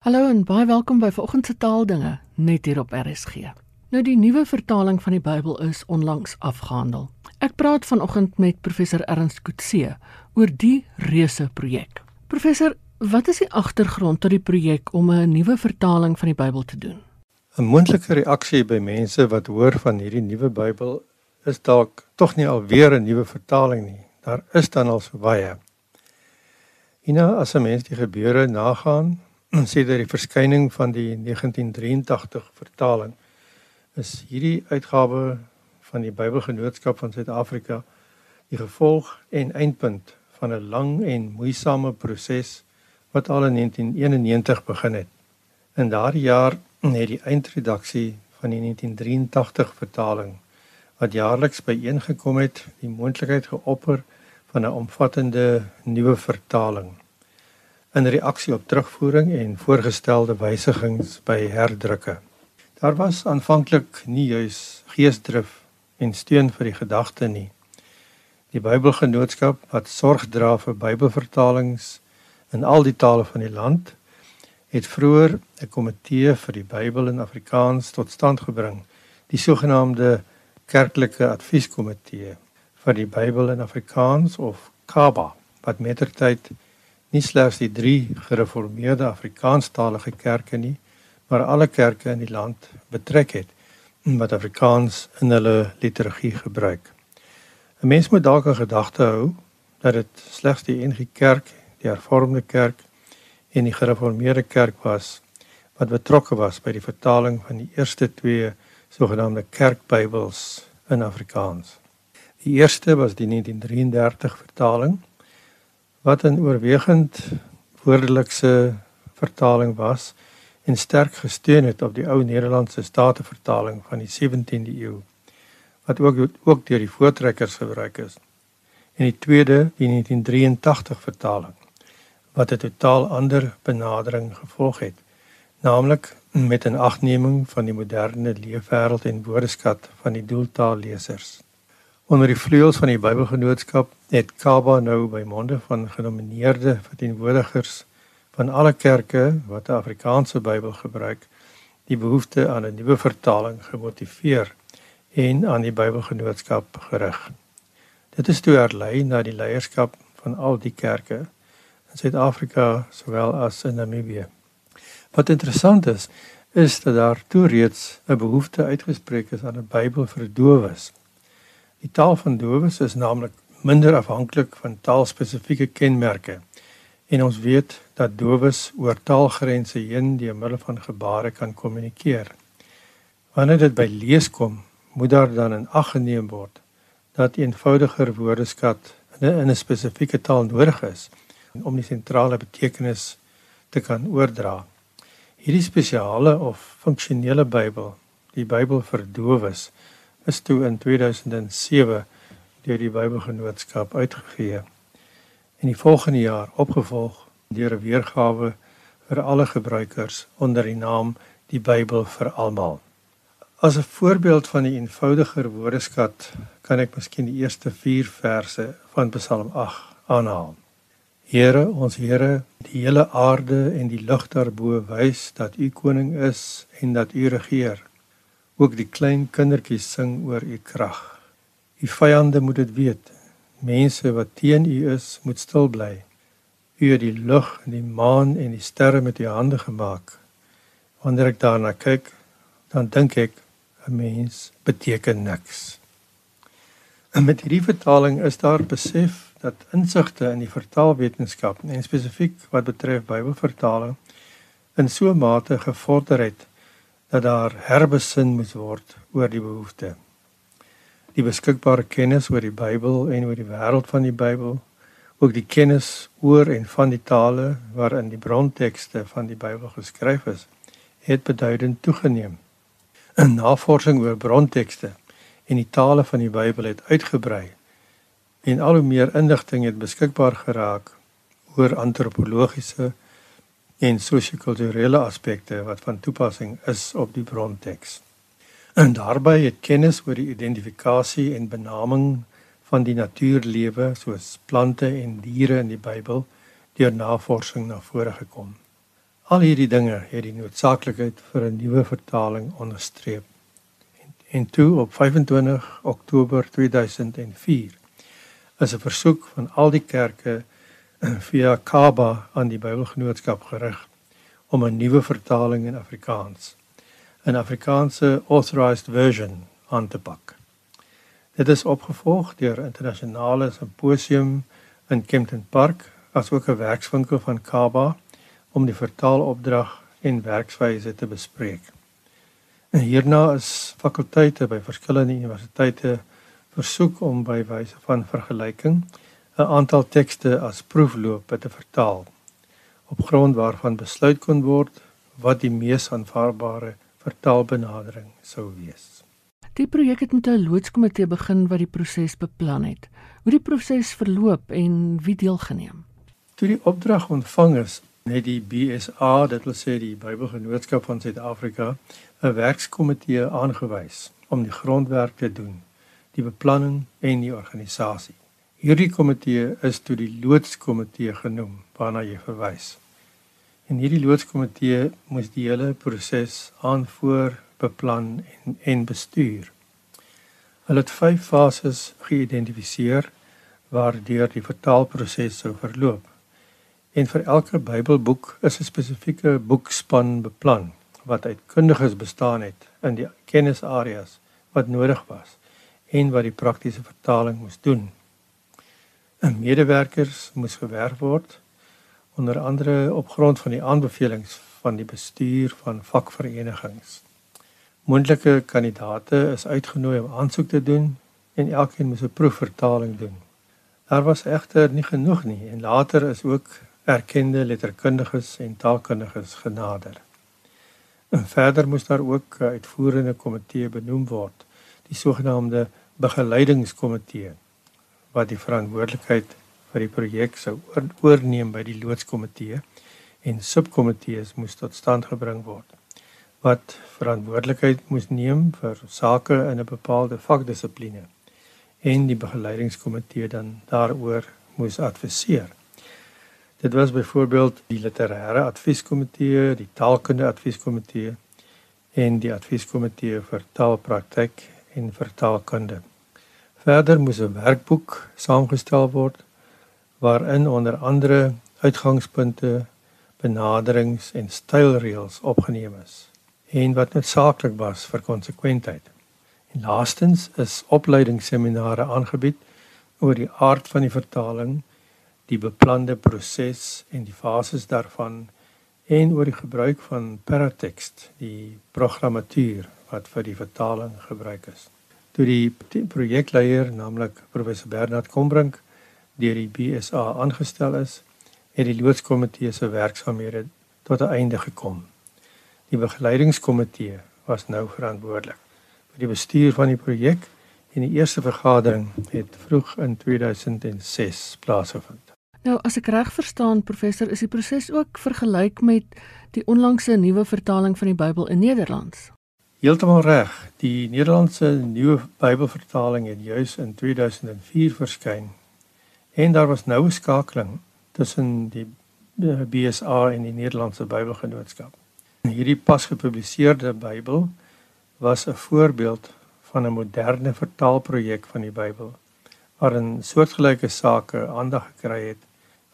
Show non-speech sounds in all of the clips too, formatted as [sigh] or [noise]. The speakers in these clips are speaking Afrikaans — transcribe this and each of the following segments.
Hallo en baie welkom by vanoggend se taaldinge net hier op RSG. Nou die nuwe vertaling van die Bybel is onlangs afgehandel. Ek praat vanoggend met professor Ernst Kutse oor die reuse projek. Professor, wat is die agtergrond tot die projek om 'n nuwe vertaling van die Bybel te doen? 'n Moontlike reaksie by mense wat hoor van hierdie nuwe Bybel is dalk tog nie alweer 'n nuwe vertaling nie. Daar is dan al so baie. Ina, as 'n mens die gebeure nagaan, sê dat die verskyning van die 1983 vertaling is hierdie uitgawe van die Bybelgenootskap van Suid-Afrika die gevolg en eindpunt van 'n lang en moeisame proses wat al in 1991 begin het. In daardie jaar het die eindredaksie van die 1983 vertaling wat jaarliks byeengekom het, die moontlikheid geopper van 'n omvattende nuwe vertaling in reaksie op terugvoering en voorgestelde wysigings by herdrukke. Daar was aanvanklik nie juis geesdrif en steun vir die gedagte nie. Die Bybelgenootskap wat sorg dra vir Bybelvertalings in al die tale van die land het vroeër 'n komitee vir die Bybel in Afrikaans tot stand gebring, die sogenaamde kerklike advieskomitee vir die Bybel in Afrikaans of KABA wat mettertyd nie slegs die drie gereformeerde Afrikaanstalige kerke nie, maar alle kerke in die land betrek het wat Afrikaans in hulle liturgie gebruik. 'n Mens moet dalk in gedagte hou dat dit slegs die NG Kerk, die Hervormde Kerk en die Gereformeerde Kerk was wat betrokke was by die vertaling van die eerste twee sogenaamde kerkbybels in Afrikaans. Die eerste was die 1933 vertaling wat 'n oorwegend woordelikse vertaling was en sterk gesteun het op die ou Nederlandse statevertaling van die 17de eeu wat ook ook deur die voortrekkers gebruik is. En die tweede, die 1983 vertaling wat 'n totaal ander benadering gevolg het, naamlik met 'n agneming van die moderne leefwêreld en woordeskat van die doeltaallesers. Onder die vleuels van die Bybelgenootskap het Kaba nou by monde van genomineerde verteenwoordigers van alle kerke wat 'n Afrikaanse Bybel gebruik, die behoefte aan 'n nuwe vertaling gemotiveer en aan die Bybelgenootskap gerig. Dit is toe herlei na die leierskap van al die kerke in Suid-Afrika sowel as in Namibië. Wat interessant is, is dat daar toe reeds 'n behoefte uitgespreek is aan 'n Bybel vir dowes Die taal van dowes is naamlik minder afhanklik van taalspesifieke kenmerke. En ons weet dat dowes oor taalgrense heen deur middel van gebare kan kommunikeer. Wanneer dit by lees kom, moet daar dan in ag geneem word dat eenvoudiger woordeskat in 'n spesifieke taal nodig is om die sentrale betekenis te kan oordra. Hierdie spesiale of funksionele Bybel, die Bybel vir dowes, is toe in 2007 deur die Bybelgenootskap uitgegee en die volgende jaar opgevolg deur 'n weergawe vir alle gebruikers onder die naam Die Bybel vir Almal. As 'n voorbeeld van die eenvoudiger woordeskat kan ek miskien die eerste 4 verse van Psalm 8 aanhaal. Here, ons Here, die hele aarde en die lug daarbo wys dat U koning is en dat U regeer. Ook die klein kindertjies sing oor u krag. U vyande moet dit weet. Mense wat teen u is, moet stil bly. U het die lug en die maan en die sterre met u hande gemaak. Wanneer ek daarna kyk, dan dink ek 'n mens beteken niks. En met hierdie vertaling is daar besef dat insigte in die vertaalwetenskap en spesifiek wat betref Bybelvertaling in so mate gevorder het dat daar herbesin moet word oor die behoefte. Die beskikbare kennis oor die Bybel en oor die wêreld van die Bybel, ook die kennis oor en van die tale waarin die brontekste van die Bybel geskryf is, het beduidend toegeneem. 'n Navorsing oor brontekste en die tale van die Bybel het uitgebrei en al hoe meer inligting het beskikbaar geraak oor antropologiese en sosio-kulturele aspekte wat van toepassing is op die bronteks. En daarbey het kennis oor die identifikasie en benaming van die natuurlewe soos plante en diere in die Bybel deur navorsing na vore gekom. Al hierdie dinge het die noodsaaklikheid vir 'n nuwe vertaling onderstreep. En, en toe op 25 Oktober 2004 is 'n versoek van al die kerke [clears throat] via Kaba aan die Bybelgenootskap gerig om 'n nuwe vertaling in Afrikaans, 'n Afrikaanse authorized version aan te pak. Dit is opgevolg deur 'n internasionale simposium in Kempton Park, asook 'n werkswinkel van Kaba om die vertaalopdrag en werkswyse te bespreek. En hierna is fakulteite by verskillende universiteite versoek om by wyse van vergelyking 'n aantal tekste as proefloop te vertaal op grond waarvan besluit kon word wat die mees aanvaarbare vertaalbenadering sou wees. Die projek het met 'n loodskomitee begin wat die proses beplan het. Hoe die proses verloop en wie deelgeneem? Toe die opdrag ontvang is, het die BSA, dit wil sê die Bybelgenootskap van Suid-Afrika, 'n werkskomitee aangewys om die grondwerk te doen, die beplanning en die organisasie. Hierdie komitee is toe die loodskomitee genoem waarna jy verwys. En hierdie loodskomitee moes die hele proses aanvoer, beplan en en bestuur. Hulle het vyf fases geïdentifiseer waardeur die vertaalproses sou verloop. En vir elke Bybelboek is 'n spesifieke boekspan beplan wat uit kundiges bestaan het in die kennisareas wat nodig was en wat die praktiese vertaling moes doen. 'n medewerkers moes gewerf word onder andere op grond van die aanbevelings van die bestuur van vakverenigings. Moontlike kandidate is uitgenooi om aansoek te doen en elkeen moes 'n proefvertaling doen. Daar was egter nie genoeg nie en later is ook erkende letterkundiges en taalkundiges genader. En verder moes daar ook 'n uitvoerende komitee benoem word, die sogenaamde begeleidingskomitee wat die verantwoordelikheid vir die projek sou oorneem by die loodskomitee en subkomitees moes tot stand gebring word wat verantwoordelikheid moes neem vir sake in 'n bepaalde vakdissipline en die begeleidingskomitee dan daaroor moes adviseer. Dit was byvoorbeeld die literêre advieskomitee, die taalkundige advieskomitee en die advieskomitee vir taalpraktyk en vertaalkunde. Verder moes 'n werkboek saamgestel word waarin onder andere uitgangspunte, benaderings en stylreëls opgeneem is en wat noodsaaklik was vir konsekwentheid. En laastens is opleidingsseminare aangebied oor die aard van die vertaling, die beplande proses en die fases daarvan en oor die gebruik van paratext, die programmatuur wat vir die vertaling gebruik is toe die projekleier naamlik professor Bernard Kombrink deur die BSA aangestel is, het die loodskomitee se werksaamhede tot 'n einde gekom. Die begeleidingskomitee was nou verantwoordelik vir die bestuur van die projek en die eerste vergadering het vroeg in 2006 plaasgevind. Nou as ek reg verstaan professor, is die proses ook vergelyk met die onlangse nuwe vertaling van die Bybel in Nederlands. Heeltemal reg. Die Nederlandse nuwe Bybelvertaling het juis in 2004 verskyn. En daar was nou 'n skakeling tussen die BSA en die Nederlandse Bybelgenootskap. Hierdie pas gepubliseerde Bybel was 'n voorbeeld van 'n moderne vertaalprojek van die Bybel waarin soortgelyke sake aandag gekry het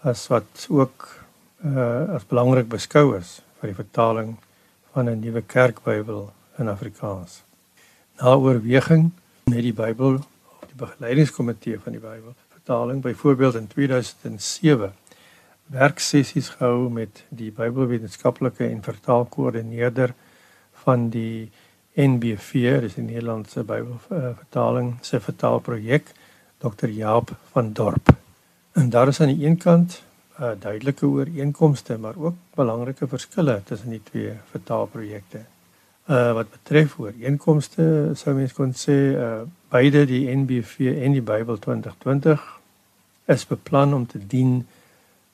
as wat ook uh, as belangrik beskou is vir die vertaling van 'n nuwe kerkbybel in Afrikaans. Na oorweging het die Bybel of die begeleidingskomitee van die Bybel vertaling byvoorbeeld in 2007 werksessies gehou met die Bybelwetenskaplike en vertaalkoördineerder van die NBV, dis die Nederlandse Bybelvertaling se vertaalprojek, Dr. Jaap van Dorp. En daar is aan die een kant uh, duidelike ooreenkomste, maar ook belangrike verskille tussen die twee vertaalprojekte. Uh wat betref ooreenkomste sou mens kon sê uh beide die NBV en die Bybel 2020 is beplan om te dien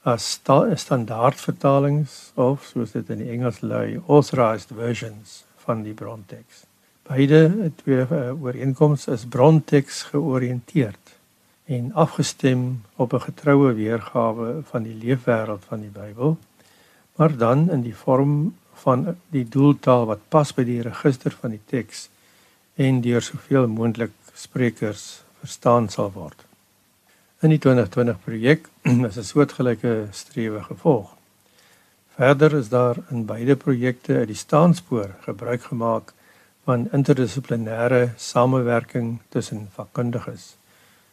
as sta standaardvertalings of soos dit in die Engels lui authorized versions van die bronteks. Beide twee uh, ooreenkomste is bronteks georiënteerd en afgestem op 'n getroue weergawe van die leefwêreld van die Bybel maar dan in die vorm van die doeltaal wat pas by die register van die teks en deur soveel moontlik sprekers verstaan sal word. In die 2020 projek [clears throat] is 'n soortgelyke strewe gevolg. Verder is daar in beide projekte uit die staanspoor gebruik gemaak van interdissiplinêre samewerking tussen vakkundiges.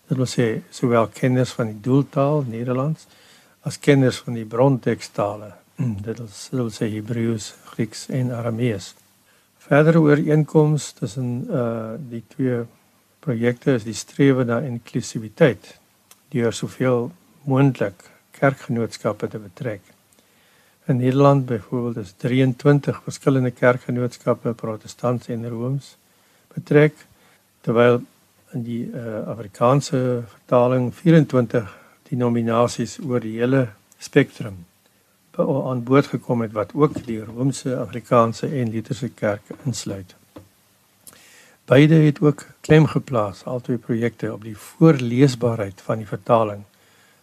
Dit wil sê sowel kenners van die doeltaal Nederlands as kenners van die brontekstale. Dit wil sê Hebreëus, Grieks en Aramees. Verdere ooreenkomste tussen uh die twee projekte is die strewe na inklusiwiteit deur soveel moontlik kerkgenootskappe te betrek. In Nederland byvoorbeeld is 23 verskillende kerkgenootskappe, protestants en rooms betrek, terwyl in die uh, Afrikaanse vertaling 24 denominasies oor die hele spektrum aan boord gekom het wat ook die Romeinse, Afrikaanse en Lutherse kerke insluit. Beide het ook klem geplaas albei projekte op die voorleesbaarheid van die vertaling.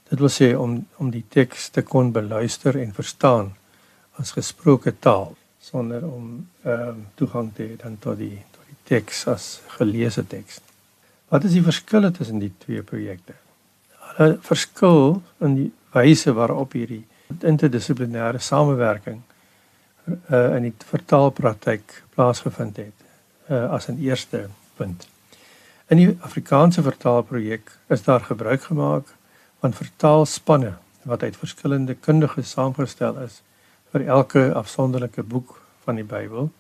Dit wil sê om om die teks te kon beluister en verstaan as gesproke taal sonder om ehm uh, toegang te hê dan tot die tot die teks as geleesde teks. Wat is die verskille tussen die twee projekte? Hulle verskil in die wyse waarop hierdie interdissiplinêre samewerking uh, in die vertaalpraktyk plaasgevind het uh, as 'n eerste punt. In die Afrikaanse vertaalprojek is daar gebruik gemaak van vertaalspanne wat uit verskillende kundiges saamgestel is vir elke afsonderlike boek van die Bybel.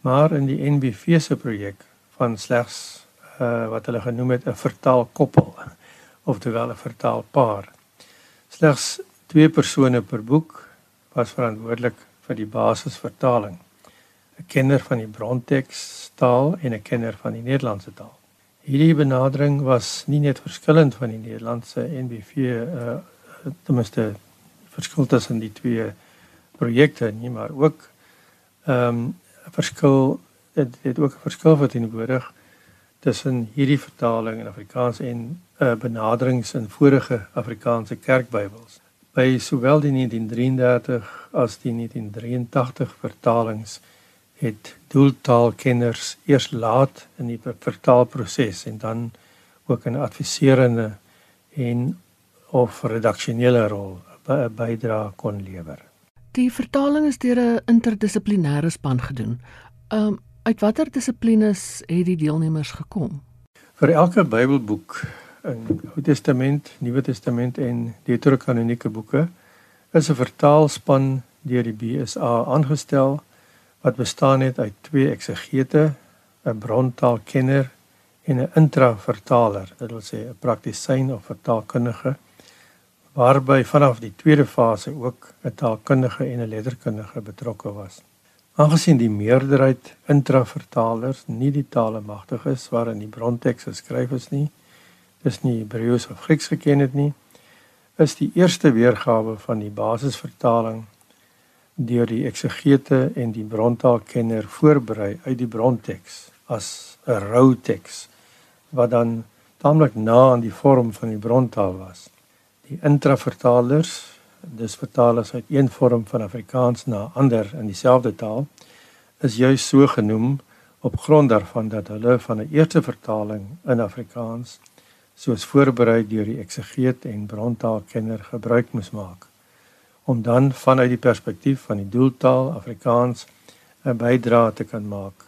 Maar in die NBV se projek van slegs uh, wat hulle genoem het 'n vertaalkoppel [laughs] of terwyl 'n vertaalpaar. Slegs twee persone per boek was verantwoordelik vir die basisvertaling. 'n kenner van die bronteks taal en 'n kenner van die Nederlandse taal. Hierdie benadering was nie net verskillend van die Nederlandse NBV uh ten minste verskil tussen die twee projekte nie, maar ook ehm um, verskil dit het ook 'n verskil wat teenwoordig tussen hierdie vertaling in Afrikaans en uh benaderings in vorige Afrikaanse kerkbybels. By sowel die 1933 as die 1983 vertalings het doeltaalkenners eers laat in die vertaalproses en dan ook 'n adviserende en of redaksionele rol bydra kon lewer. Die vertaling is deur 'n interdissiplinêre span gedoen. Um uit watter dissiplines het die deelnemers gekom? Vir elke Bybelboek in Ou Testament, Nuwe Testament en Deuterokanoniese boeke is 'n vertaalspan deur die BSA aangestel wat bestaan het uit twee eksegete, 'n brontaalkenner en 'n intravertaler, dit wil sê 'n praktisyn of vertaalkundige waarby vanaf die tweede fase ook 'n taalkundige en 'n letterkundige betrokke was. Aangesien die meerderheid intravertalers nie die tale magtig is waarin die bronteks geskryf is nie, dis nie Hebreëus of Grieks geken het nie, is die eerste weergawe van die basisvertaling deur die eksegete en die brontaalkenner voorberei uit die bronteks as 'n rou teks wat dan taamlik na aan die vorm van die brontaal was. Die intravertalers, dis vertalers uit een vorm van Afrikaans na ander in dieselfde taal, is juis so genoem op grond daarvan dat hulle van 'n eerste vertaling in Afrikaans soos voorberei deur die eksegeet en brontaalkenner gebruik moes maak om dan vanuit die perspektief van die doeltaal Afrikaans 'n bydrae te kan maak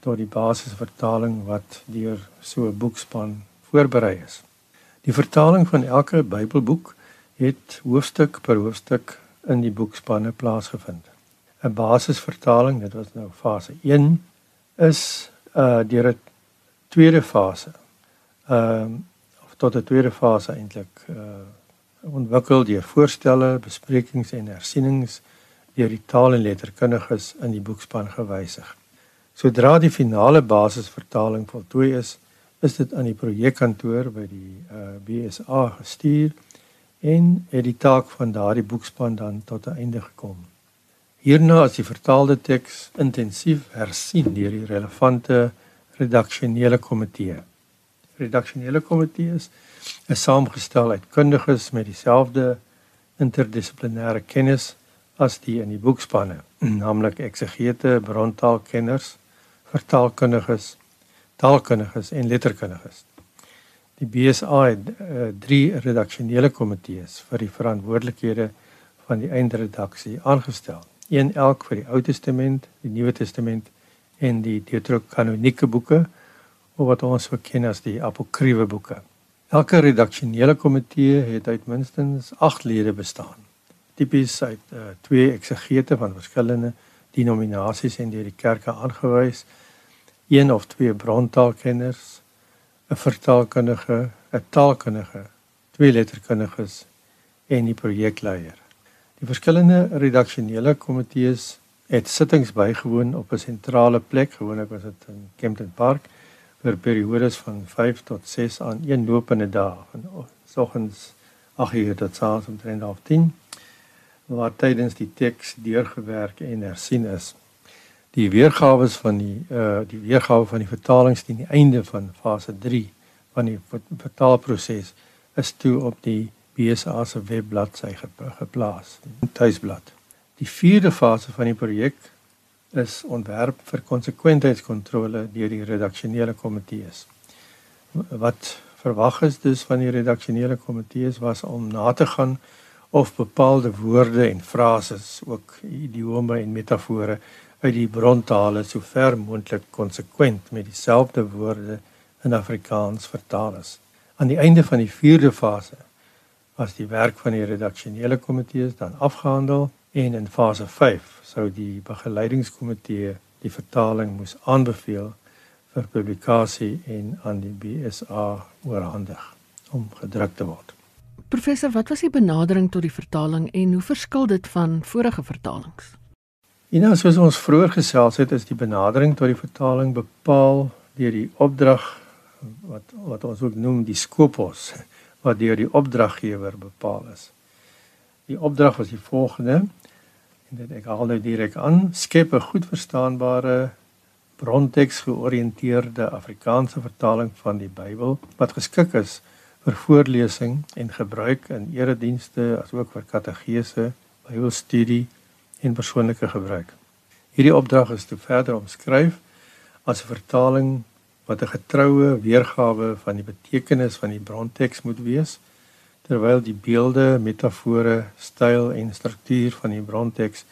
tot die basisvertaling wat deur so 'n boekspan voorberei is. Die vertaling van elke Bybelboek het hoofstuk per hoofstuk in die boekspanne plaasgevind. 'n Basisvertaling, dit was nou fase 1, is uh deur 'n tweede fase. Ehm uh, tot 'n tweede fase eintlik uh ontwikkel deur voorstelle, besprekings en hersienings deur die taal- en letterkundiges in die boekspan gewysig. Sodra die finale basisvertaling voltooi is, is dit aan die projekkantoor by die uh, eh, BSA gestuur en het die taak van daardie boekspan dan tot 'n einde gekom. Hierna is die vertaalde teks intensief hersien deur die relevante redaksionele komitee. Redaksionele komitee is is saamgestel uit kundiges met dieselfde interdissiplinêre kennis as die in die boekspanne, naamlik eksegete, brontaalkenners, vertaalkundiges, taalkundiges en letterkundiges. Die BSA het uh, drie redaksionele komitees vir die verantwoordelikhede van die eindredaksie aangestel. Een elk vir die Ou Testament, die Nuwe Testament en die Deuterokanoniese boeke of wat ons ken as die apokriewe boeke. Elke redaksionele komitee het uit minstens 8 lede bestaan. Tipies uit uh, twee eksegete van verskillende denominasies en deur die kerke aangewys, een of twee brontaalkenners, 'n vertaalkundige, 'n taalkundige, twee letterkundiges en die projekleier. Die verskillende redaksionele komitees het sittings bygewoon op 'n sentrale plek, gewoonlik was dit in Kempton Park vir periodes van 5 tot 6 aan een lopende dag van soggens 8:00 tot saans omtrent 10:00 waar tydens die teks deurgewerk en hersien is. Die weergawe van die uh die weergawe van die vertalings teen die einde van fase 3 van die vertaalproses is toe op die BSA se webbladsy geplaas, die tuisblad. Die vierde fase van die projek is ontwerp vir konsekwentheidskontrole deur die redaksionele komitees. Wat verwag is dus van die redaksionele komitees was om na te gaan of bepaalde woorde en frases, ook idiome en metafore uit die brontale so ver moontlik konsekwent met dieselfde woorde in Afrikaans vertaal is. Aan die einde van die 4de fase was die werk van die redaksionele komitees dan afgehandel en in fase 5 sou die begeleidingskomitee die vertaling moes aanbeveel vir publikasie en aan die BSA oorhandig om gedruk te word. Professor, wat was die benadering tot die vertaling en hoe verskil dit van vorige vertalings? Ja, soos ons vroeër gesels het, is die benadering tot die vertaling bepaal deur die opdrag wat wat ons ook noem die skopos wat deur die opdraggewer bepaal is. Die opdrag was die volgende en dit ek haal nou direk aan: skep 'n goed verstaanbare bronteks georiënteerde Afrikaanse vertaling van die Bybel wat geskik is vir voorlesing en gebruik in eredienste asook vir kategese, Bybelstudie en persoonlike gebruik. Hierdie opdrag is te verder omskryf as 'n vertaling wat 'n getroue weergawe van die betekenis van die bronteks moet wees terwyl die beelde, metafore, styl en struktuur van die bronteks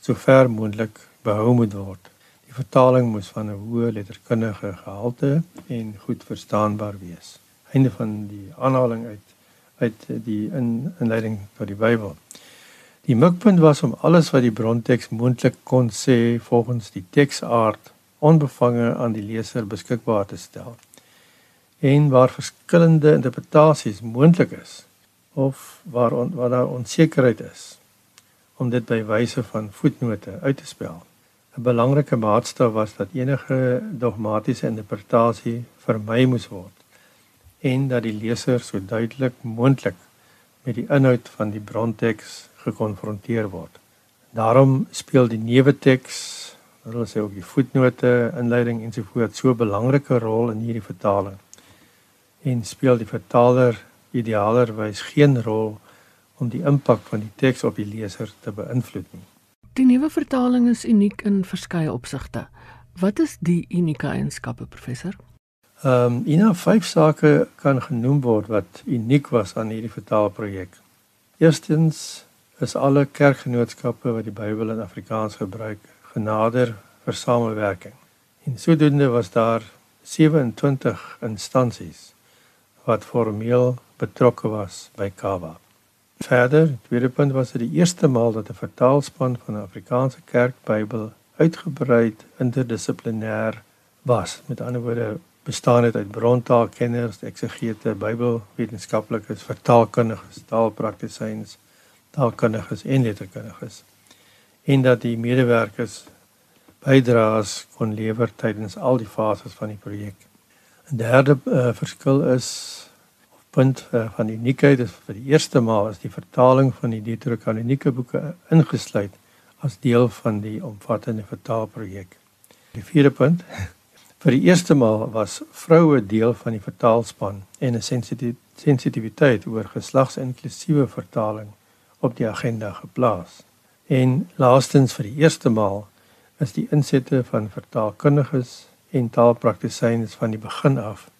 so ver moontlik behou moet word. Die vertaling moet van 'n hoë letterkundige gehalte en goed verstaanbaar wees einde van die aanhaling uit uit die in, inleiding tot die Bybel. Die mikpunt was om alles wat die bronteks moontlik kon sê volgens die teksaard onbevange aan die leser beskikbaar te stel. En waar verskillende interpretasies moontlik is of waar on, waar daar onsekerheid is om dit by wyse van voetnote uit te spel. 'n Belangrike maatstaf was dat enige dogmatiese interpretasie vermy moes word en dat die leser so duidelik moontlik met die inhoud van die bronteks gekonfronteer word. Daarom speel die neuweteks, hulle sê ook die voetnote, inleiding ensovoorts so 'n belangrike rol in hierdie vertaling. En speel die vertaler idealerwys geen rol om die impak van die teks op die leser te beïnvloed nie. Die nuwe vertaling is uniek in verskeie opsigte. Wat is die unieke eienskappe, professor? Ehm um, ina vyf sake kan genoem word wat uniek was aan hierdie vertaalprojek. Eerstens is alle kerkgenootskappe wat die Bybel in Afrikaans gebruik genader vir samewerking. En sodoende was daar 27 instansies wat formeel betrokke was by Kawa. Verder, tweede punt was dit die eerste maal dat 'n vertaalspan van 'n Afrikaanse kerkbybel uitgebreid interdissiplinêr was. Met ander woorde, bestaan dit uit brontaalkenners, eksegete, Bybelwetenskaplikes, vertaalkundiges, taalpraktisyns, taalkundiges en letterkundiges. En dat die medewerkers bydraes kon lewer tydens al die fases van die projek. 'n Derde uh, verskil is punt uh, van uniekheid is vir die eerste maal is die vertaling van die Deuterokanoniese boeke ingesluit as deel van die omvattende vertaalprojek. Die vierde punt [laughs] Vir die eerste maal was vroue deel van die vertaalspan en 'n sensitiwiteit oor geslagsinklusiewe vertaling op die agenda geplaas. En laastens vir die eerste maal is die insette van vertaalkundiges en taalpraktisyns van die begin af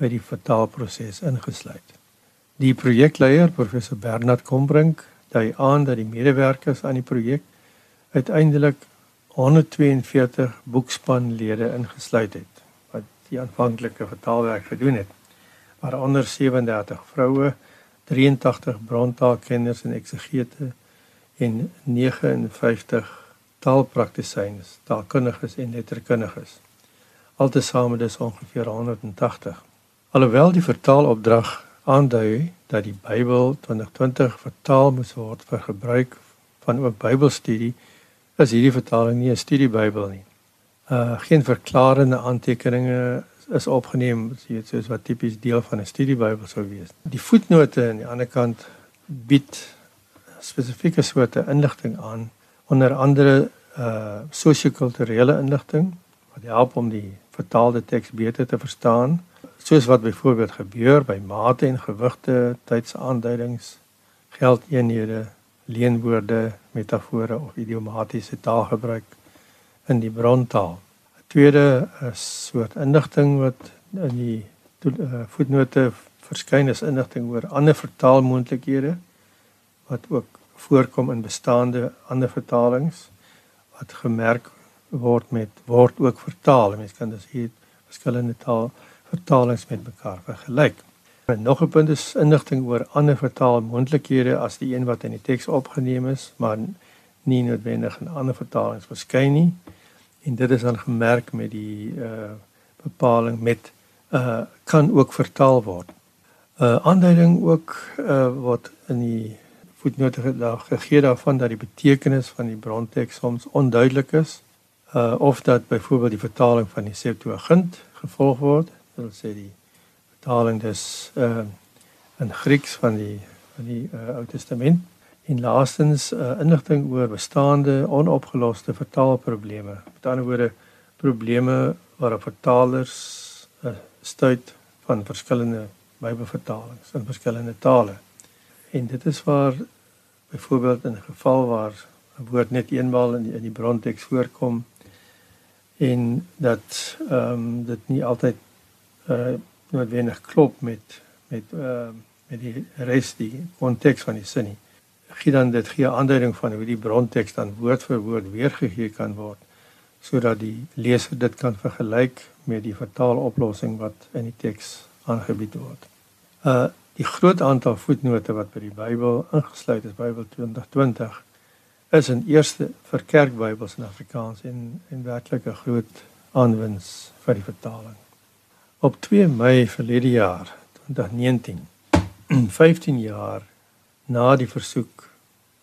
by die vertaalproses ingesluit. Die projekleier, professor Bernard Kombrink, dui aan dat die medewerkers aan die projek uiteindelik 142 boekspanlede ingesluit het wat die aanvanklike vertaalwerk gedoen het. Waaronder 37 vroue, 83 brontaalkenners en eksegete en 59 taalpraktisyns, taalkundiges en letterkundiges. Altesaame dis ongeveer 180. Alhoewel die vertaalopdrag aandui dat die Bybel 2020 vertaal moes word vir gebruik van oop Bybelstudie, is hierdie vertaling nie 'n studiebybel nie. Uh geen verklarende aantekeninge is opgeneem, soos wat tipies deel van 'n studiebybel sou wees. Die voetnote aan die ander kant bied spesifieke soorte inligting aan onder andere uh sosio-kulturele inligting wat help om die vertaalde teks beter te verstaan soos wat byvoorbeeld gebeur by mate en gewigte, tydsaanduidings, geldeenhede, leenwoorde, metafore of idiomatiese taalgebruik in die brontaal. 'n Tweede is soort inligting wat in die uh, voetnote verskyn is inligting oor ander vertaalmoontlikhede wat ook voorkom in bestaande ander vertalings wat gemerk word met word ook vertaal. Mense kan dus hier verskillende taal vertalings met mekaar vergelyk. En nog 'n punt is inligting oor ander vertaalmoontlikhede as die een wat in die teks opgeneem is, maar nie noodwendig in ander vertalings verskyn nie. En dit is dan gemerk met die uh bepaling met uh kan ook vertaal word. 'n uh, Aanduiding ook uh wat in die voetnote daar gegee daarvan dat die betekenis van die bronteks soms onduidelik is uh of dat byvoorbeeld die vertaling van die Septuagint gevolg word wil sê die vertaling des uh in Grieks van die van die uh, Ou Testament. En laastens uh, inligting oor bestaande onopgeloste vertaalprobleme. Met ander woorde probleme waarop vertalers uh, stuit van verskillende Bybelvertalings in verskillende tale. En dit is waar byvoorbeeld in 'n geval waar 'n woord net eenmaal in die, in die bronteks voorkom en dat ehm um, dit nie altyd uh noodwendig klop met met uh, met die res die konteks van die sin nie. Gee dan dit gee aanduiding van hoe die bronteks dan woord vir woord weergegee kan word sodat die leser dit kan vergelyk met die vertaaloplossing wat in die teks aangebied word. Uh Die groot aantal voetnote wat by die Bybel ingesluit is, Bybel 2020, is in eerste vir kerkbybels in Afrikaans en en werklik 'n groot aanwins vir die vertaling. Op 2 Mei verlede jaar, 2019, 15 [clears throat] jaar na die versoek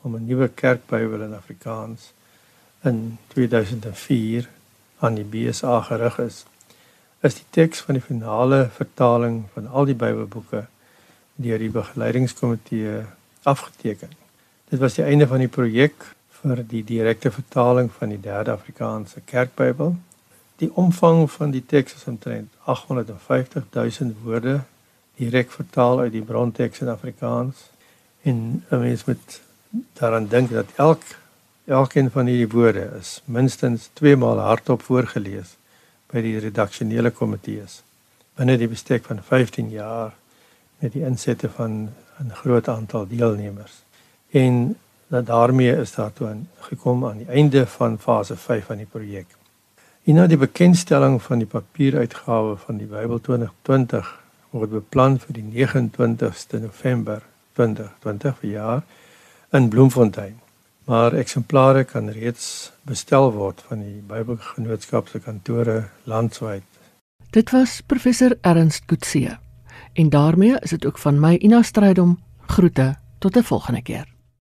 om 'n nuwe kerkbybel in Afrikaans in 2004 aan die BSA gerig is, is die teks van die finale vertaling van al die Bybelboeke deur die begeleidingskomitee afgeteken. Dit was die einde van die projek vir die direkte vertaling van die derde Afrikaanse Kerkbybel. Die omvang van die teks is omtrent 850 000 woorde direk vertaal uit die bronteks in Afrikaans en 'n mens moet daaraan dink dat elk elkeen van hierdie woorde is minstens 2 maal hardop voorgeles by die redaksionele komitees binne die bestek van 15 jaar met die insette van 'n groot aantal deelnemers. En dat daarmee is daar toe gekom aan die einde van fase 5 van die projek. En na die bekendstelling van die papieruitgawe van die Bybel 2020 word beplan vir die 29ste November 2020 vir jaar in Bloemfontein. Maar eksemplare kan reeds bestel word van die Bybelgenootskap se kantore landwyd. Dit was professor Ernst Kutse. En daarmee is dit ook van my Ina Strydom groete tot 'n volgende keer.